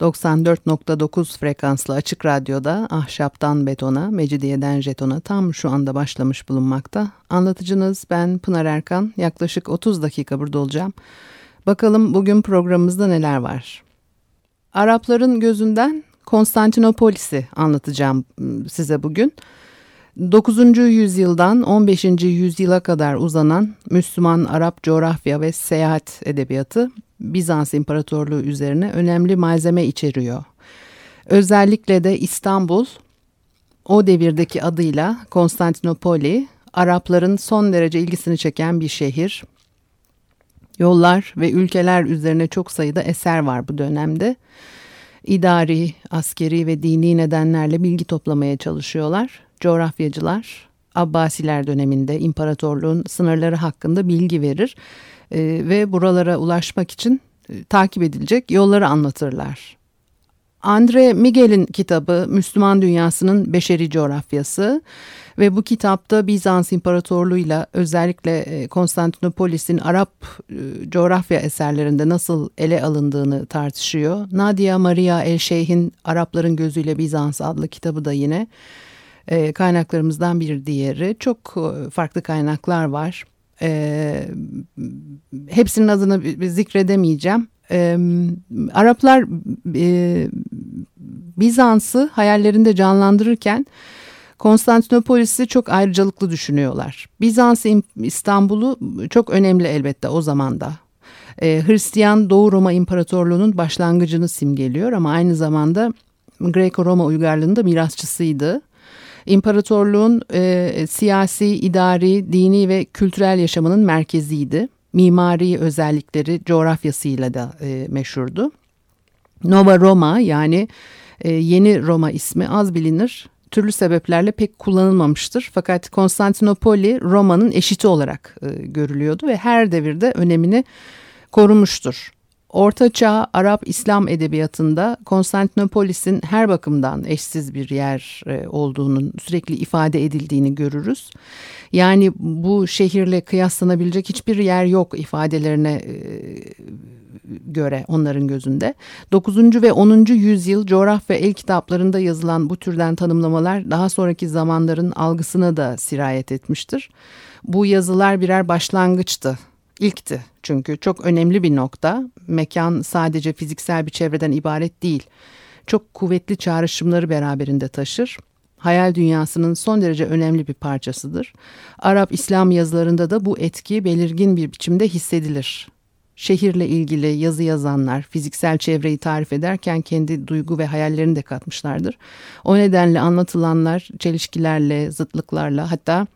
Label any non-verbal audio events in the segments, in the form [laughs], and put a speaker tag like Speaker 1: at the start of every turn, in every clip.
Speaker 1: 94.9 frekanslı açık radyoda ahşaptan betona, mecidiyeden jetona tam şu anda başlamış bulunmakta. Anlatıcınız ben Pınar Erkan. Yaklaşık 30 dakika burada olacağım. Bakalım bugün programımızda neler var. Arapların gözünden Konstantinopolis'i anlatacağım ıı, size bugün. 9. yüzyıldan 15. yüzyıla kadar uzanan Müslüman Arap coğrafya ve seyahat edebiyatı Bizans İmparatorluğu üzerine önemli malzeme içeriyor. Özellikle de İstanbul o devirdeki adıyla Konstantinopoli Arapların son derece ilgisini çeken bir şehir. Yollar ve ülkeler üzerine çok sayıda eser var bu dönemde. İdari, askeri ve dini nedenlerle bilgi toplamaya çalışıyorlar. Coğrafyacılar Abbasiler döneminde imparatorluğun sınırları hakkında bilgi verir e, ve buralara ulaşmak için e, takip edilecek yolları anlatırlar. Andre Miguel'in kitabı Müslüman Dünyasının Beşeri Coğrafyası ve bu kitapta Bizans İmparatorluğu'yla özellikle e, Konstantinopolis'in Arap e, coğrafya eserlerinde nasıl ele alındığını tartışıyor. Nadia Maria El Şeyh'in Arapların Gözüyle Bizans adlı kitabı da yine e, kaynaklarımızdan bir diğeri. Çok farklı kaynaklar var. Hepsinin adını zikredemeyeceğim. Araplar Bizans'ı hayallerinde canlandırırken Konstantinopolis'i çok ayrıcalıklı düşünüyorlar. Bizans İstanbul'u çok önemli elbette o zaman da. Ee, Hristiyan Doğu Roma İmparatorluğu'nun başlangıcını simgeliyor ama aynı zamanda Greco-Roma uygarlığının da mirasçısıydı. İmparatorluğun e, siyasi, idari, dini ve kültürel yaşamının merkeziydi. Mimari özellikleri coğrafyasıyla da e, meşhurdu. Nova Roma yani e, yeni Roma ismi az bilinir türlü sebeplerle pek kullanılmamıştır. Fakat Konstantinopoli Roma'nın eşiti olarak e, görülüyordu ve her devirde önemini korumuştur. Orta Çağ Arap İslam edebiyatında Konstantinopolis'in her bakımdan eşsiz bir yer e, olduğunun sürekli ifade edildiğini görürüz. Yani bu şehirle kıyaslanabilecek hiçbir yer yok ifadelerine e, göre onların gözünde. 9. ve 10. yüzyıl coğrafya el kitaplarında yazılan bu türden tanımlamalar daha sonraki zamanların algısına da sirayet etmiştir. Bu yazılar birer başlangıçtı İlkti çünkü çok önemli bir nokta. Mekan sadece fiziksel bir çevreden ibaret değil. Çok kuvvetli çağrışımları beraberinde taşır. Hayal dünyasının son derece önemli bir parçasıdır. Arap İslam yazılarında da bu etki belirgin bir biçimde hissedilir. Şehirle ilgili yazı yazanlar fiziksel çevreyi tarif ederken kendi duygu ve hayallerini de katmışlardır. O nedenle anlatılanlar çelişkilerle, zıtlıklarla hatta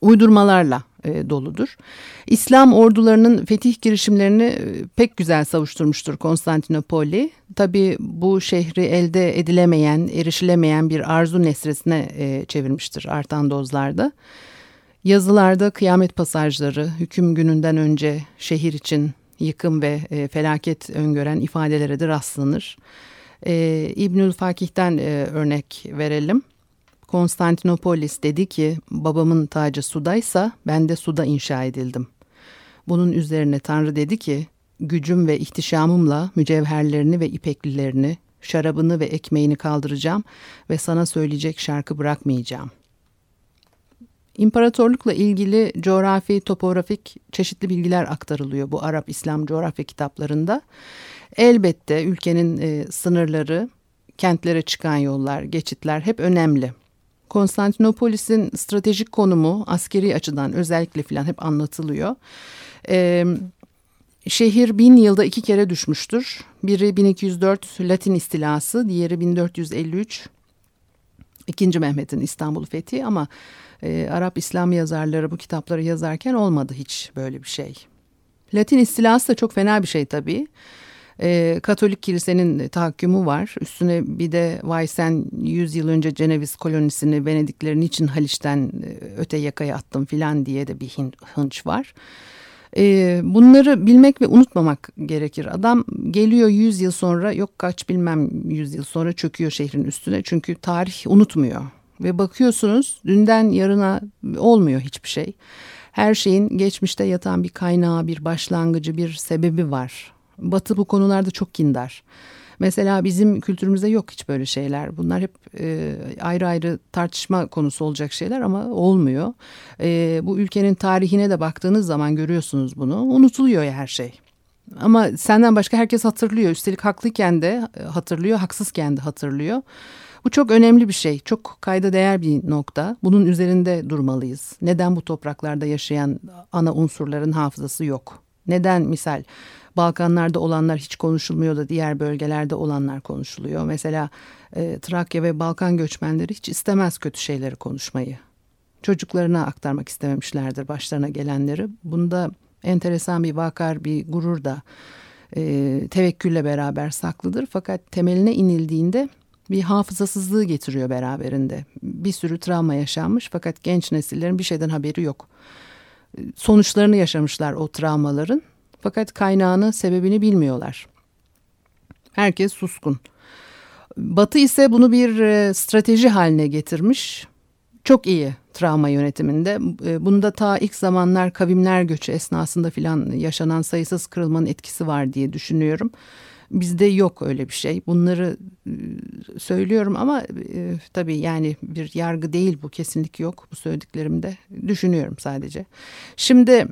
Speaker 1: uydurmalarla e, doludur. İslam ordularının fetih girişimlerini e, pek güzel savuşturmuştur Konstantinopoli. Tabi bu şehri elde edilemeyen, erişilemeyen bir arzu nesresine e, çevirmiştir artan dozlarda. Yazılarda kıyamet pasajları, hüküm gününden önce şehir için yıkım ve e, felaket öngören ifadelere de rastlanır. E, İbnül Fakih'ten e, örnek verelim. Konstantinopolis dedi ki babamın tacı sudaysa ben de suda inşa edildim. Bunun üzerine Tanrı dedi ki gücüm ve ihtişamımla mücevherlerini ve ipeklilerini, şarabını ve ekmeğini kaldıracağım ve sana söyleyecek şarkı bırakmayacağım. İmparatorlukla ilgili coğrafi, topografik çeşitli bilgiler aktarılıyor bu Arap-İslam coğrafya kitaplarında. Elbette ülkenin e, sınırları, kentlere çıkan yollar, geçitler hep önemli. Konstantinopolis'in stratejik konumu askeri açıdan özellikle filan hep anlatılıyor. Ee, şehir bin yılda iki kere düşmüştür. Biri 1204 Latin istilası, diğeri 1453 İkinci Mehmet'in İstanbul fethi ama e, Arap İslam yazarları bu kitapları yazarken olmadı hiç böyle bir şey. Latin istilası da çok fena bir şey tabii. E, Katolik kilisenin tahakkümü var. Üstüne bir de vay sen 100 yıl önce Ceneviz kolonisini Venediklerin için Haliç'ten e, öte yakaya attın filan diye de bir hınç var. E, bunları bilmek ve unutmamak gerekir. Adam geliyor 100 yıl sonra yok kaç bilmem 100 yıl sonra çöküyor şehrin üstüne. Çünkü tarih unutmuyor. Ve bakıyorsunuz dünden yarına olmuyor hiçbir şey. Her şeyin geçmişte yatan bir kaynağı, bir başlangıcı, bir sebebi var. Batı bu konularda çok kindar. Mesela bizim kültürümüzde yok hiç böyle şeyler. Bunlar hep e, ayrı ayrı tartışma konusu olacak şeyler ama olmuyor. E, bu ülkenin tarihine de baktığınız zaman görüyorsunuz bunu. Unutuluyor ya her şey. Ama senden başka herkes hatırlıyor. Üstelik haklıyken de e, hatırlıyor, haksızken de hatırlıyor. Bu çok önemli bir şey. Çok kayda değer bir nokta. Bunun üzerinde durmalıyız. Neden bu topraklarda yaşayan ana unsurların hafızası yok? Neden misal Balkanlarda olanlar hiç konuşulmuyor da diğer bölgelerde olanlar konuşuluyor. Mesela e, Trakya ve Balkan göçmenleri hiç istemez kötü şeyleri konuşmayı. Çocuklarına aktarmak istememişlerdir başlarına gelenleri. Bunda enteresan bir vakar, bir gurur da e, tevekkülle beraber saklıdır. Fakat temeline inildiğinde bir hafızasızlığı getiriyor beraberinde. Bir sürü travma yaşanmış fakat genç nesillerin bir şeyden haberi yok. Sonuçlarını yaşamışlar o travmaların fakat kaynağını, sebebini bilmiyorlar. Herkes suskun. Batı ise bunu bir e, strateji haline getirmiş. Çok iyi travma yönetiminde. E, bunda ta ilk zamanlar kavimler göçü esnasında filan yaşanan sayısız kırılmanın etkisi var diye düşünüyorum. Bizde yok öyle bir şey. Bunları e, söylüyorum ama e, tabii yani bir yargı değil bu kesinlik yok bu söylediklerimde. Düşünüyorum sadece. Şimdi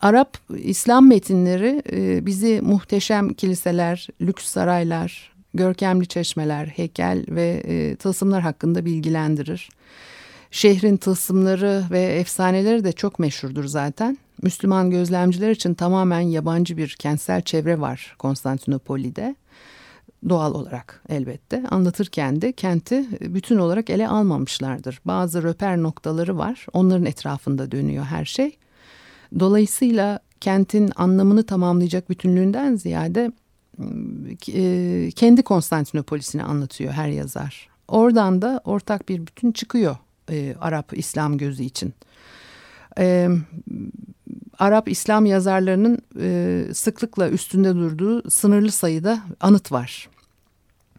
Speaker 1: Arap İslam metinleri e, bizi muhteşem kiliseler, lüks saraylar, görkemli çeşmeler, heykel ve e, tılsımlar hakkında bilgilendirir. Şehrin tılsımları ve efsaneleri de çok meşhurdur zaten. Müslüman gözlemciler için tamamen yabancı bir kentsel çevre var Konstantinopoli'de. Doğal olarak elbette. Anlatırken de kenti bütün olarak ele almamışlardır. Bazı röper noktaları var. Onların etrafında dönüyor her şey. Dolayısıyla kentin anlamını tamamlayacak bütünlüğünden ziyade e, kendi Konstantinopolis'ini anlatıyor her yazar. Oradan da ortak bir bütün çıkıyor e, Arap İslam gözü için. E, Arap İslam yazarlarının e, sıklıkla üstünde durduğu sınırlı sayıda anıt var.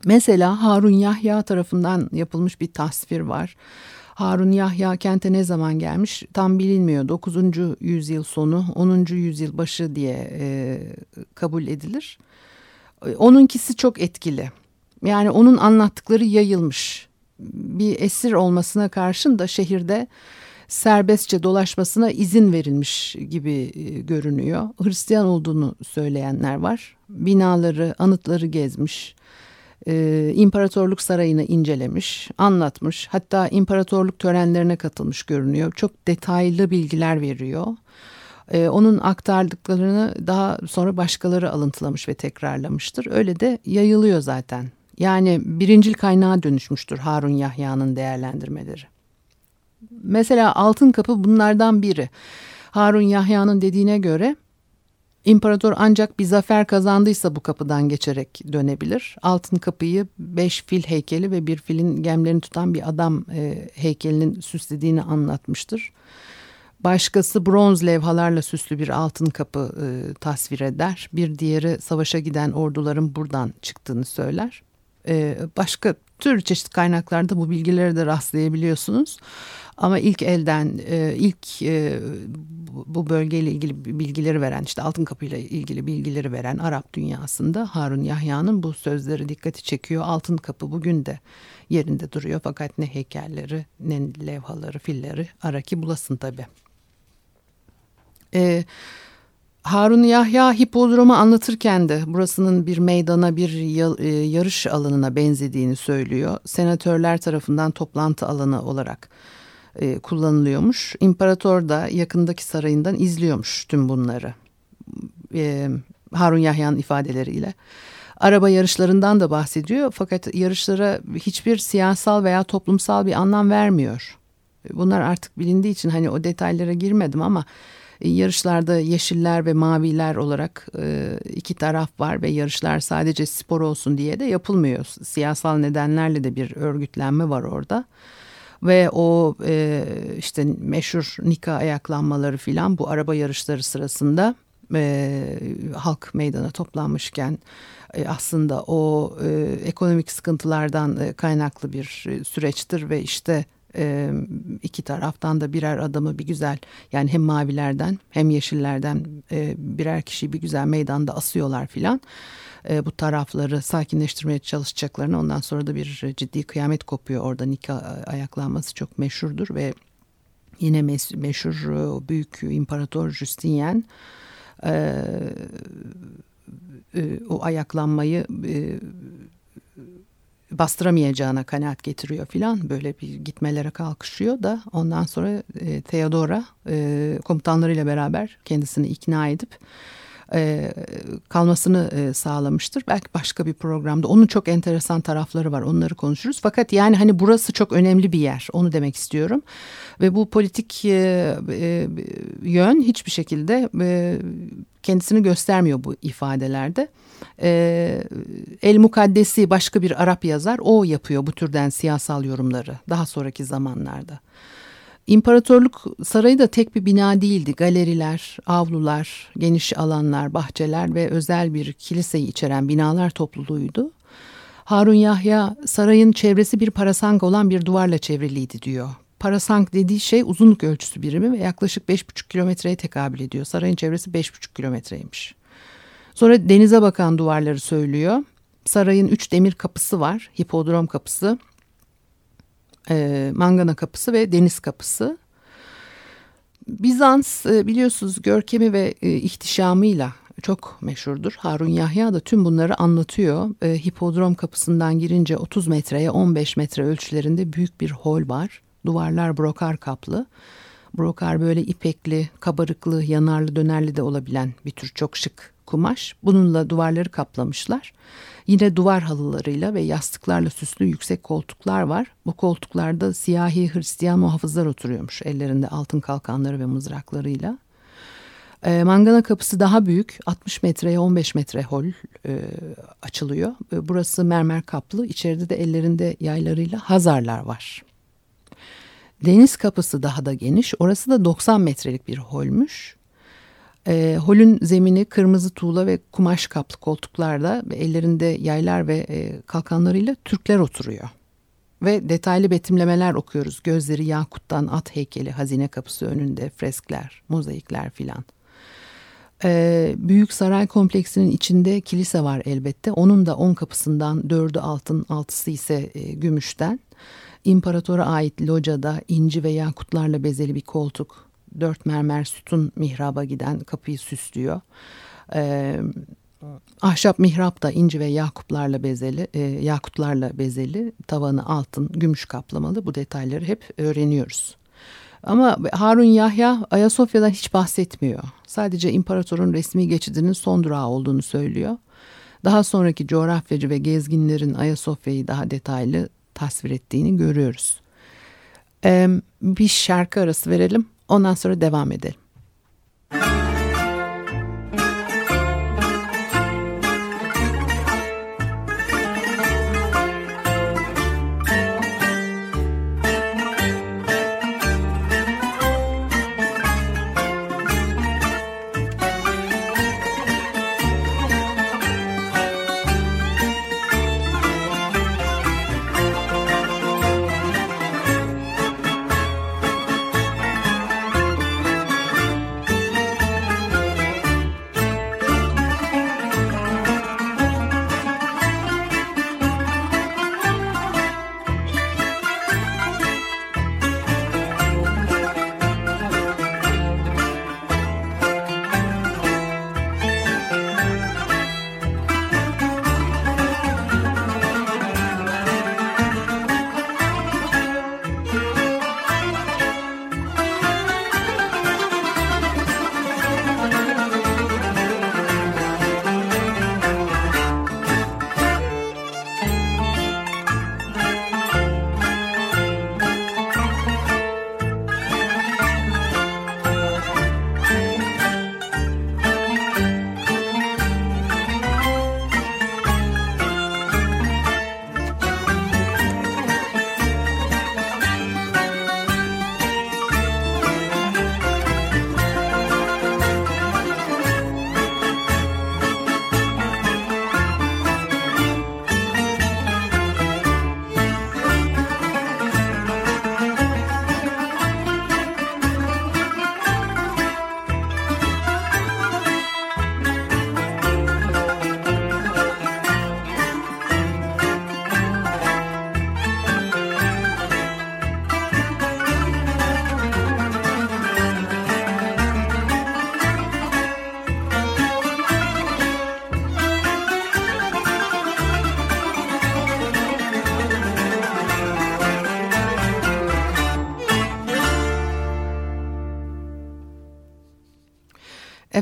Speaker 1: Mesela Harun Yahya tarafından yapılmış bir tasvir var. Harun Yahya kente ne zaman gelmiş tam bilinmiyor. 9. yüzyıl sonu 10. yüzyıl başı diye e, kabul edilir. E, onunkisi çok etkili. Yani onun anlattıkları yayılmış. Bir esir olmasına karşın da şehirde serbestçe dolaşmasına izin verilmiş gibi e, görünüyor. Hristiyan olduğunu söyleyenler var. Binaları, anıtları gezmiş e, imparatorluk sarayını incelemiş, anlatmış. Hatta imparatorluk törenlerine katılmış görünüyor. Çok detaylı bilgiler veriyor. E, onun aktardıklarını daha sonra başkaları alıntılamış ve tekrarlamıştır. Öyle de yayılıyor zaten. Yani birincil kaynağa dönüşmüştür Harun Yahya'nın değerlendirmeleri. Mesela Altın Kapı bunlardan biri. Harun Yahya'nın dediğine göre İmparator ancak bir zafer kazandıysa bu kapıdan geçerek dönebilir. Altın kapıyı beş fil heykeli ve bir filin gemlerini tutan bir adam e, heykelinin süslediğini anlatmıştır. Başkası bronz levhalarla süslü bir altın kapı e, tasvir eder. Bir diğeri savaşa giden orduların buradan çıktığını söyler. E, başka tür çeşitli kaynaklarda bu bilgilere de rastlayabiliyorsunuz. Ama ilk elden e, ilk e, bu bölgeyle ilgili bilgileri veren işte Altın Kapı ile ilgili bilgileri veren Arap dünyasında Harun Yahya'nın bu sözleri dikkati çekiyor. Altın Kapı bugün de yerinde duruyor fakat ne heykelleri ne levhaları filleri ara ki bulasın tabi. Ee, Harun Yahya hipodromu anlatırken de burasının bir meydana bir e, yarış alanına benzediğini söylüyor. Senatörler tarafından toplantı alanı olarak e, kullanılıyormuş. İmparator da yakındaki sarayından izliyormuş tüm bunları. E, Harun Yahya'nın ifadeleriyle. Araba yarışlarından da bahsediyor fakat yarışlara hiçbir siyasal veya toplumsal bir anlam vermiyor. Bunlar artık bilindiği için hani o detaylara girmedim ama E, yarışlarda yeşiller ve maviler olarak e, iki taraf var ve yarışlar sadece spor olsun diye de yapılmıyor. Siyasal nedenlerle de bir örgütlenme var orada. Ve o e, işte meşhur Nika ayaklanmaları filan bu araba yarışları sırasında e, halk meydana toplanmışken e, aslında o e, ekonomik sıkıntılardan e, kaynaklı bir e, süreçtir ve işte e, iki taraftan da birer adamı bir güzel yani hem mavilerden hem yeşillerden e, birer kişiyi bir güzel meydanda asıyorlar filan. E, bu tarafları sakinleştirmeye çalışacaklarını ondan sonra da bir ciddi kıyamet kopuyor orada Nika ayaklanması çok meşhurdur ve yine meşhur büyük imparator Justinian e, e, o ayaklanmayı e, bastıramayacağına kanaat getiriyor filan. Böyle bir gitmelere kalkışıyor da ondan sonra e, Theodora e, komutanlarıyla beraber kendisini ikna edip e, kalmasını e, sağlamıştır. Belki başka bir programda onun çok enteresan tarafları var onları konuşuruz. Fakat yani hani burası çok önemli bir yer onu demek istiyorum. Ve bu politik e, e, yön hiçbir şekilde e, kendisini göstermiyor bu ifadelerde. E, El Mukaddesi başka bir Arap yazar o yapıyor bu türden siyasal yorumları daha sonraki zamanlarda. İmparatorluk sarayı da tek bir bina değildi. Galeriler, avlular, geniş alanlar, bahçeler ve özel bir kiliseyi içeren binalar topluluğuydu. Harun Yahya sarayın çevresi bir parasank olan bir duvarla çevriliydi diyor. Parasank dediği şey uzunluk ölçüsü birimi ve yaklaşık 5,5 kilometreye tekabül ediyor. Sarayın çevresi 5,5 kilometreymiş. Sonra denize bakan duvarları söylüyor. Sarayın üç demir kapısı var. Hipodrom kapısı, e, Mangana Kapısı ve Deniz Kapısı. Bizans e, biliyorsunuz görkemi ve e, ihtişamıyla çok meşhurdur. Harun Yahya da tüm bunları anlatıyor. Hipodrom kapısından girince 30 metreye 15 metre ölçülerinde büyük bir hol var. Duvarlar brokar kaplı. Brokar böyle ipekli, kabarıklı, yanarlı, dönerli de olabilen bir tür çok şık kumaş. Bununla duvarları kaplamışlar. Yine duvar halılarıyla ve yastıklarla süslü yüksek koltuklar var. Bu koltuklarda siyahi Hristiyan muhafızlar oturuyormuş ellerinde altın kalkanları ve mızraklarıyla. E, mangana kapısı daha büyük 60 metreye 15 metre hol e, açılıyor. E, burası mermer kaplı içeride de ellerinde yaylarıyla Hazarlar var. Deniz kapısı daha da geniş orası da 90 metrelik bir holmüş. E, holün zemini kırmızı tuğla ve kumaş kaplı koltuklarda ellerinde yaylar ve e, kalkanlarıyla Türkler oturuyor. Ve detaylı betimlemeler okuyoruz. Gözleri yakuttan at heykeli, hazine kapısı önünde freskler, mozaikler filan. Ee, büyük saray kompleksinin içinde kilise var elbette. Onun da on kapısından dördü altın, altısı ise e, gümüşten. İmparatora ait locada inci ve yakutlarla bezeli bir koltuk, dört mermer sütun mihraba giden kapıyı süslüyor. Ee, ahşap mihrap da inci ve yakuplarla bezeli, e, yakutlarla bezeli, tavanı altın, gümüş kaplamalı. Bu detayları hep öğreniyoruz. Ama Harun Yahya Ayasofya'dan hiç bahsetmiyor. Sadece imparatorun resmi geçidinin son durağı olduğunu söylüyor. Daha sonraki coğrafyacı ve gezginlerin Ayasofya'yı daha detaylı tasvir ettiğini görüyoruz. Ee, bir şarkı arası verelim. Ondan sonra devam edelim.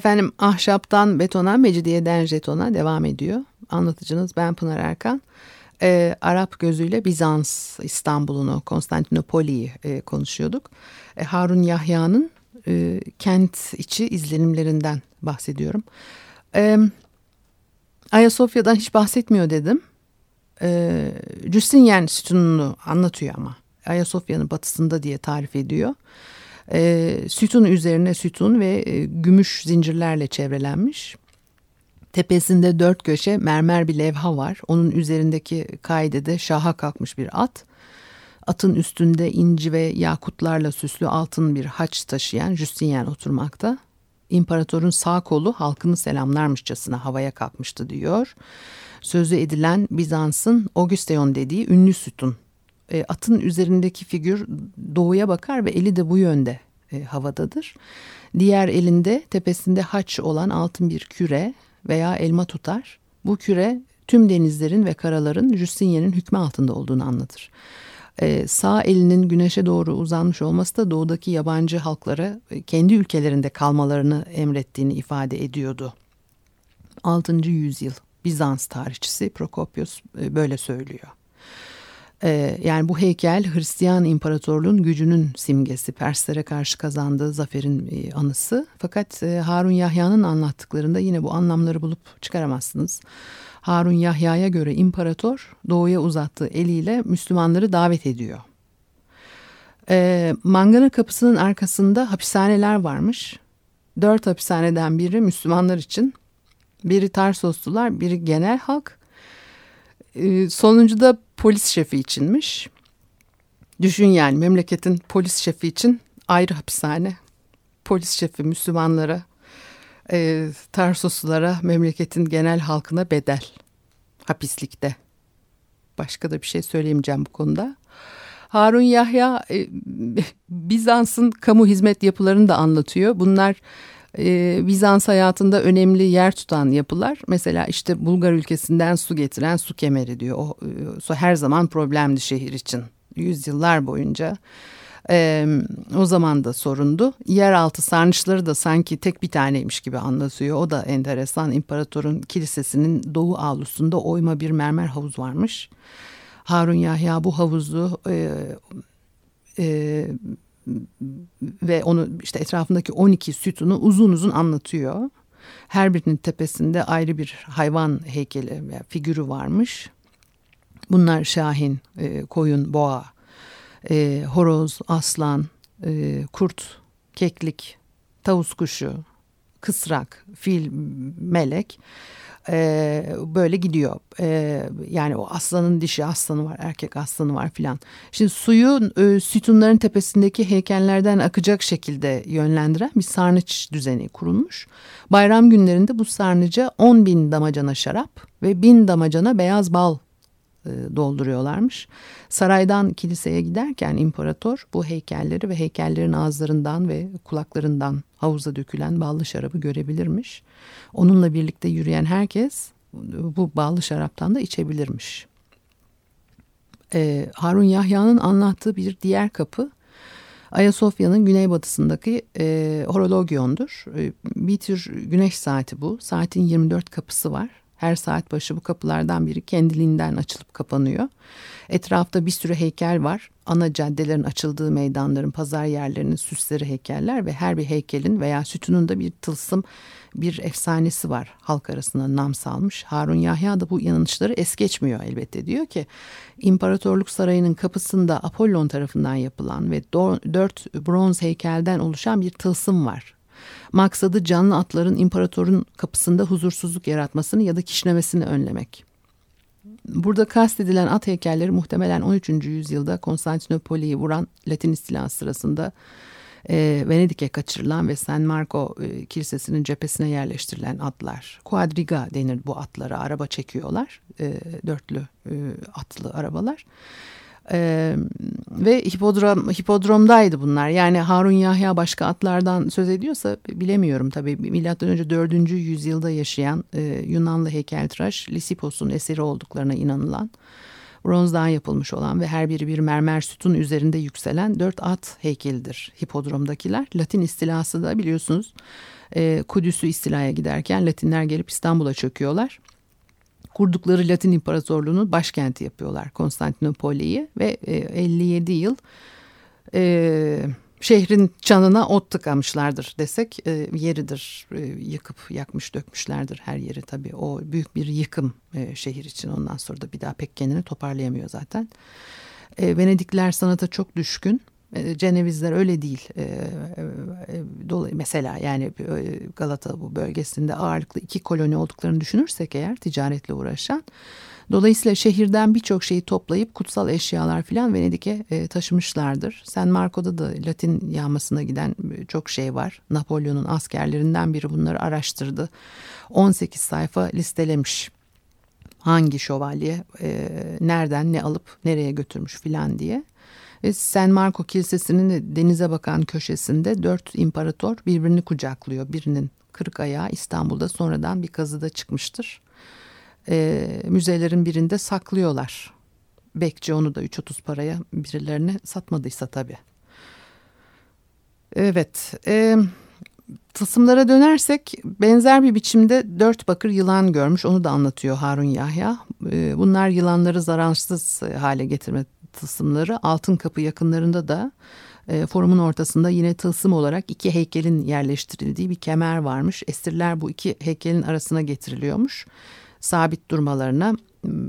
Speaker 1: Efendim ahşaptan betona, mecidiyeden jetona devam ediyor. Anlatıcınız ben Pınar Erkan. Ee, Arap gözüyle Bizans, İstanbul'unu, Konstantinopoli'yi e, konuşuyorduk. E, Harun Yahya'nın e, kent içi izlenimlerinden bahsediyorum. E, Ayasofya'dan hiç bahsetmiyor dedim. E, Justinian sütununu anlatıyor ama. Ayasofya'nın batısında diye tarif ediyor. E, sütun üzerine sütun ve e, gümüş zincirlerle çevrelenmiş. Tepesinde dört köşe mermer bir levha var. Onun üzerindeki kaidede şaha kalkmış bir at. Atın üstünde inci ve yakutlarla süslü altın bir haç taşıyan Justinian oturmakta. İmparatorun sağ kolu halkını selamlarmışçasına havaya kalkmıştı diyor. Sözü edilen Bizans'ın Augusteon dediği ünlü sütun. E, atın üzerindeki figür doğuya bakar ve eli de bu yönde e, havadadır. Diğer elinde tepesinde haç olan altın bir küre veya elma tutar. Bu küre tüm denizlerin ve karaların Justinian'ın hükmü altında olduğunu anlatır. Ee, sağ elinin güneşe doğru uzanmış olması da doğudaki yabancı halklara e, kendi ülkelerinde kalmalarını emrettiğini ifade ediyordu. 6. yüzyıl Bizans tarihçisi Prokopios e, böyle söylüyor. Ee, yani bu heykel Hristiyan İmparatorluğun gücünün simgesi, Perslere karşı kazandığı zaferin e, anısı. Fakat Harun Yahya'nın anlattıklarında yine bu anlamları bulup çıkaramazsınız. Harun Yahya'ya göre imparator doğuya uzattığı eliyle Müslümanları davet ediyor. E, manganın kapısının arkasında hapishaneler varmış. Dört hapishaneden biri Müslümanlar için. Biri Tarsoslular, biri genel halk. E, sonuncu da polis şefi içinmiş. Düşün yani memleketin polis şefi için ayrı hapishane. Polis şefi Müslümanlara e, Tarsuslulara, memleketin genel halkına bedel. Hapislikte. Başka da bir şey söyleyemeyeceğim bu konuda. Harun Yahya e, [laughs] Bizans'ın kamu hizmet yapılarını da anlatıyor. Bunlar e, Bizans hayatında önemli yer tutan yapılar. Mesela işte Bulgar ülkesinden su getiren su kemeri diyor. O e, su her zaman problemdi şehir için. Yüzyıllar boyunca. Ee, o zaman da sorundu. Yeraltı sarnıçları da sanki tek bir taneymiş gibi anlatıyor. O da enteresan. İmparatorun kilisesinin doğu avlusunda oyma bir mermer havuz varmış. Harun Yahya bu havuzu e, e, ve onu işte etrafındaki 12 sütunu uzun uzun anlatıyor. Her birinin tepesinde ayrı bir hayvan heykeli, yani figürü varmış. Bunlar şahin, e, koyun, boğa, e, horoz, aslan, e, kurt, keklik, tavus kuşu, kısrak, fil, melek e, böyle gidiyor. E, yani o aslanın dişi aslanı var, erkek aslanı var filan. Şimdi suyu e, sütunların tepesindeki heykellerden akacak şekilde yönlendiren bir sarnıç düzeni kurulmuş. Bayram günlerinde bu sarnıca 10 bin damacana şarap ve bin damacana beyaz bal dolduruyorlarmış. Saraydan kiliseye giderken imparator bu heykelleri ve heykellerin ağızlarından ve kulaklarından havuza dökülen ballı şarabı görebilirmiş. Onunla birlikte yürüyen herkes bu ballı şaraptan da içebilirmiş. Ee, Harun Yahya'nın anlattığı bir diğer kapı Ayasofya'nın güneybatısındaki e, horologiondur. E, bir tür güneş saati bu. Saatin 24 kapısı var. Her saat başı bu kapılardan biri kendiliğinden açılıp kapanıyor. Etrafta bir sürü heykel var. Ana caddelerin açıldığı meydanların, pazar yerlerinin süsleri heykeller ve her bir heykelin veya sütunun da bir tılsım, bir efsanesi var. Halk arasında nam salmış. Harun Yahya da bu yanlışları es geçmiyor elbette. Diyor ki İmparatorluk Sarayı'nın kapısında Apollon tarafından yapılan ve dört bronz heykelden oluşan bir tılsım var. Maksadı canlı atların imparatorun kapısında huzursuzluk yaratmasını ya da kişnemesini önlemek. Burada kastedilen at heykelleri muhtemelen 13. yüzyılda Konstantinopoli'yi vuran Latin istilası sırasında e, Venedik'e kaçırılan ve San Marco e, Kilisesi'nin cephesine yerleştirilen atlar. Quadriga denir bu atlara. Araba çekiyorlar. E, dörtlü e, atlı arabalar. Ee, ve hipodrom, hipodromdaydı bunlar. Yani Harun Yahya başka atlardan söz ediyorsa bilemiyorum tabii. Milattan önce 4. yüzyılda yaşayan e, Yunanlı heykeltıraş Lisipos'un eseri olduklarına inanılan bronzdan yapılmış olan ve her biri bir mermer sütun üzerinde yükselen dört at heykelidir hipodromdakiler. Latin istilası da biliyorsunuz e, Kudüs'ü istilaya giderken Latinler gelip İstanbul'a çöküyorlar. Kurdukları Latin İmparatorluğu'nun başkenti yapıyorlar Konstantinopoli'yi ve e, 57 yıl e, şehrin çanına ot tıkamışlardır desek e, yeridir e, yıkıp yakmış dökmüşlerdir her yeri tabii o büyük bir yıkım e, şehir için ondan sonra da bir daha pek kendini toparlayamıyor zaten. E, Venedikler sanata çok düşkün. E, Cenevizler öyle değil. E, e, mesela yani Galata bu bölgesinde ağırlıklı iki koloni olduklarını düşünürsek eğer ticaretle uğraşan Dolayısıyla şehirden birçok şeyi toplayıp kutsal eşyalar filan Venedik'e taşımışlardır. San Marco'da da Latin yağmasına giden çok şey var. Napolyon'un askerlerinden biri bunları araştırdı. 18 sayfa listelemiş. Hangi şövalye e, nereden ne alıp nereye götürmüş filan diye. San Marco Kilisesi'nin denize bakan köşesinde dört imparator birbirini kucaklıyor. Birinin kırık ayağı İstanbul'da sonradan bir kazıda çıkmıştır e, müzelerin birinde saklıyorlar. Bekçi onu da 3.30 paraya birilerine satmadıysa tabii. Evet, e, tılsımlara dönersek benzer bir biçimde dört bakır yılan görmüş. Onu da anlatıyor Harun Yahya. E, bunlar yılanları zararsız hale getirme tılsımları. Altın Kapı yakınlarında da e, forumun ortasında yine tılsım olarak iki heykelin yerleştirildiği bir kemer varmış. Esirler bu iki heykelin arasına getiriliyormuş sabit durmalarına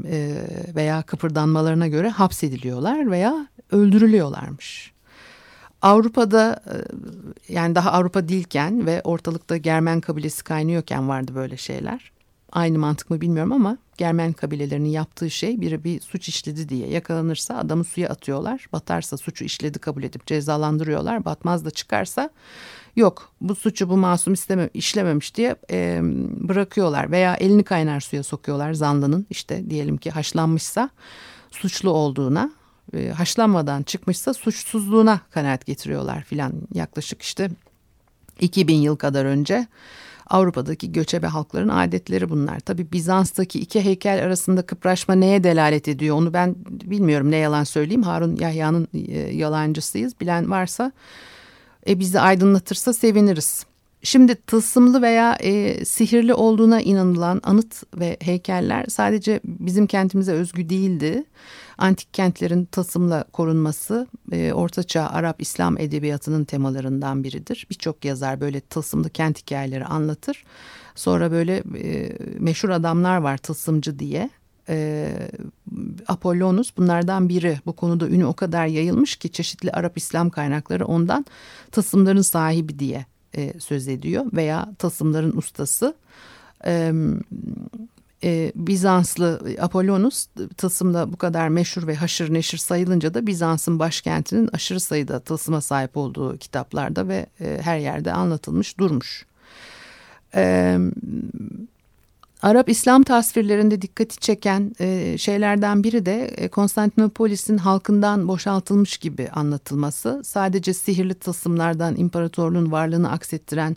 Speaker 1: e, veya kıpırdanmalarına göre hapsediliyorlar veya öldürülüyorlarmış. Avrupa'da e, yani daha Avrupa değilken ve ortalıkta Germen kabilesi kaynıyorken vardı böyle şeyler. Aynı mantık mı bilmiyorum ama Germen kabilelerinin yaptığı şey biri bir suç işledi diye yakalanırsa adamı suya atıyorlar. Batarsa suçu işledi kabul edip cezalandırıyorlar. Batmaz da çıkarsa yok bu suçu bu masum isteme, işlememiş diye e, bırakıyorlar. Veya elini kaynar suya sokuyorlar zanlının işte diyelim ki haşlanmışsa suçlu olduğuna e, haşlanmadan çıkmışsa suçsuzluğuna kanaat getiriyorlar filan yaklaşık işte 2000 yıl kadar önce Avrupa'daki göçebe halkların adetleri bunlar. Tabi Bizans'taki iki heykel arasında kıpraşma neye delalet ediyor onu ben bilmiyorum ne yalan söyleyeyim. Harun Yahya'nın e, yalancısıyız bilen varsa e, bizi aydınlatırsa seviniriz. Şimdi tılsımlı veya e, sihirli olduğuna inanılan anıt ve heykeller sadece bizim kentimize özgü değildi. Antik kentlerin tılsımla korunması e, Ortaçağ Arap İslam edebiyatının temalarından biridir. Birçok yazar böyle tılsımlı kent hikayeleri anlatır. Sonra böyle e, meşhur adamlar var tılsımcı diye. E, Apollonus bunlardan biri. Bu konuda ünü o kadar yayılmış ki çeşitli Arap İslam kaynakları ondan tılsımların sahibi diye e, söz ediyor veya tasımların ustası. E, e, Bizanslı Apollonus tılsımda bu kadar meşhur ve haşır neşir sayılınca da Bizans'ın başkentinin aşırı sayıda tılsıma sahip olduğu kitaplarda ve e, her yerde anlatılmış durmuş. E, Arap İslam tasvirlerinde dikkati çeken e, şeylerden biri de e, Konstantinopolis'in halkından boşaltılmış gibi anlatılması. Sadece sihirli tılsımlardan imparatorluğun varlığını aksettiren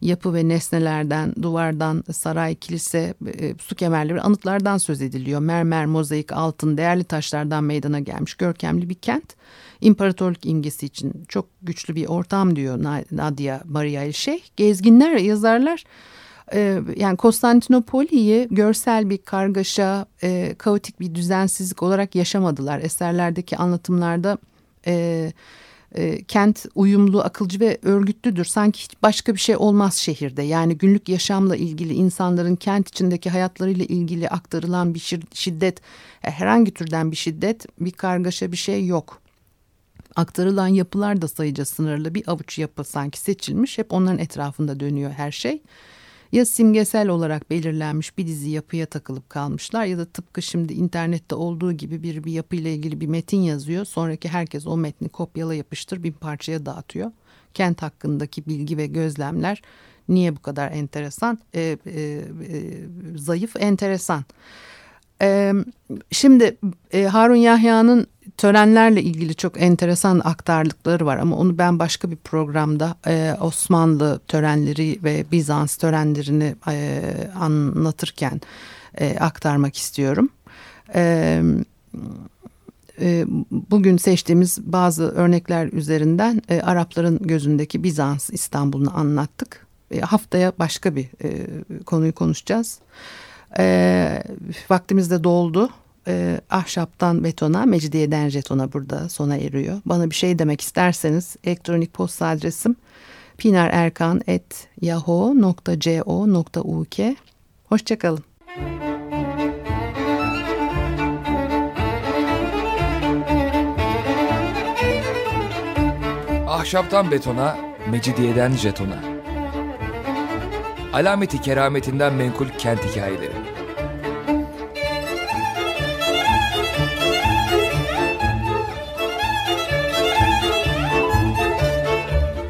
Speaker 1: yapı ve nesnelerden, duvardan, saray, kilise, e, su kemerleri, anıtlardan söz ediliyor. Mermer, mozaik, altın, değerli taşlardan meydana gelmiş görkemli bir kent. İmparatorluk imgesi için çok güçlü bir ortam diyor Nadia Maria Şeyh. Gezginler, yazarlar e, yani Konstantinopoli'yi görsel bir kargaşa, e, kaotik bir düzensizlik olarak yaşamadılar. Eserlerdeki anlatımlarda e, e, kent uyumlu, akılcı ve örgütlüdür. Sanki hiç başka bir şey olmaz şehirde. Yani günlük yaşamla ilgili insanların kent içindeki hayatlarıyla ilgili aktarılan bir şiddet, e, herhangi türden bir şiddet, bir kargaşa bir şey yok. Aktarılan yapılar da sayıca sınırlı bir avuç yapı sanki seçilmiş. Hep onların etrafında dönüyor her şey ya simgesel olarak belirlenmiş bir dizi yapıya takılıp kalmışlar ya da tıpkı şimdi internette olduğu gibi bir bir yapıyla ilgili bir metin yazıyor. Sonraki herkes o metni kopyala yapıştır bir parçaya dağıtıyor. Kent hakkındaki bilgi ve gözlemler niye bu kadar enteresan? E, e, e, zayıf enteresan. E, şimdi e, Harun Yahya'nın törenlerle ilgili çok enteresan aktarlıkları var ama onu ben başka bir programda e, Osmanlı törenleri ve Bizans törenlerini e, anlatırken e, aktarmak istiyorum. E, e, bugün seçtiğimiz bazı örnekler üzerinden e, Arapların gözündeki Bizans İstanbul'unu anlattık. E, haftaya başka bir e, konuyu konuşacağız. E, vaktimiz de doldu. E, ahşaptan betona, mecidiyeden jetona burada sona eriyor. Bana bir şey demek isterseniz elektronik posta adresim pinarerkan.yahoo.co.uk Hoşçakalın.
Speaker 2: Ahşaptan betona, mecidiyeden jetona. Alameti kerametinden menkul kent hikayeleri.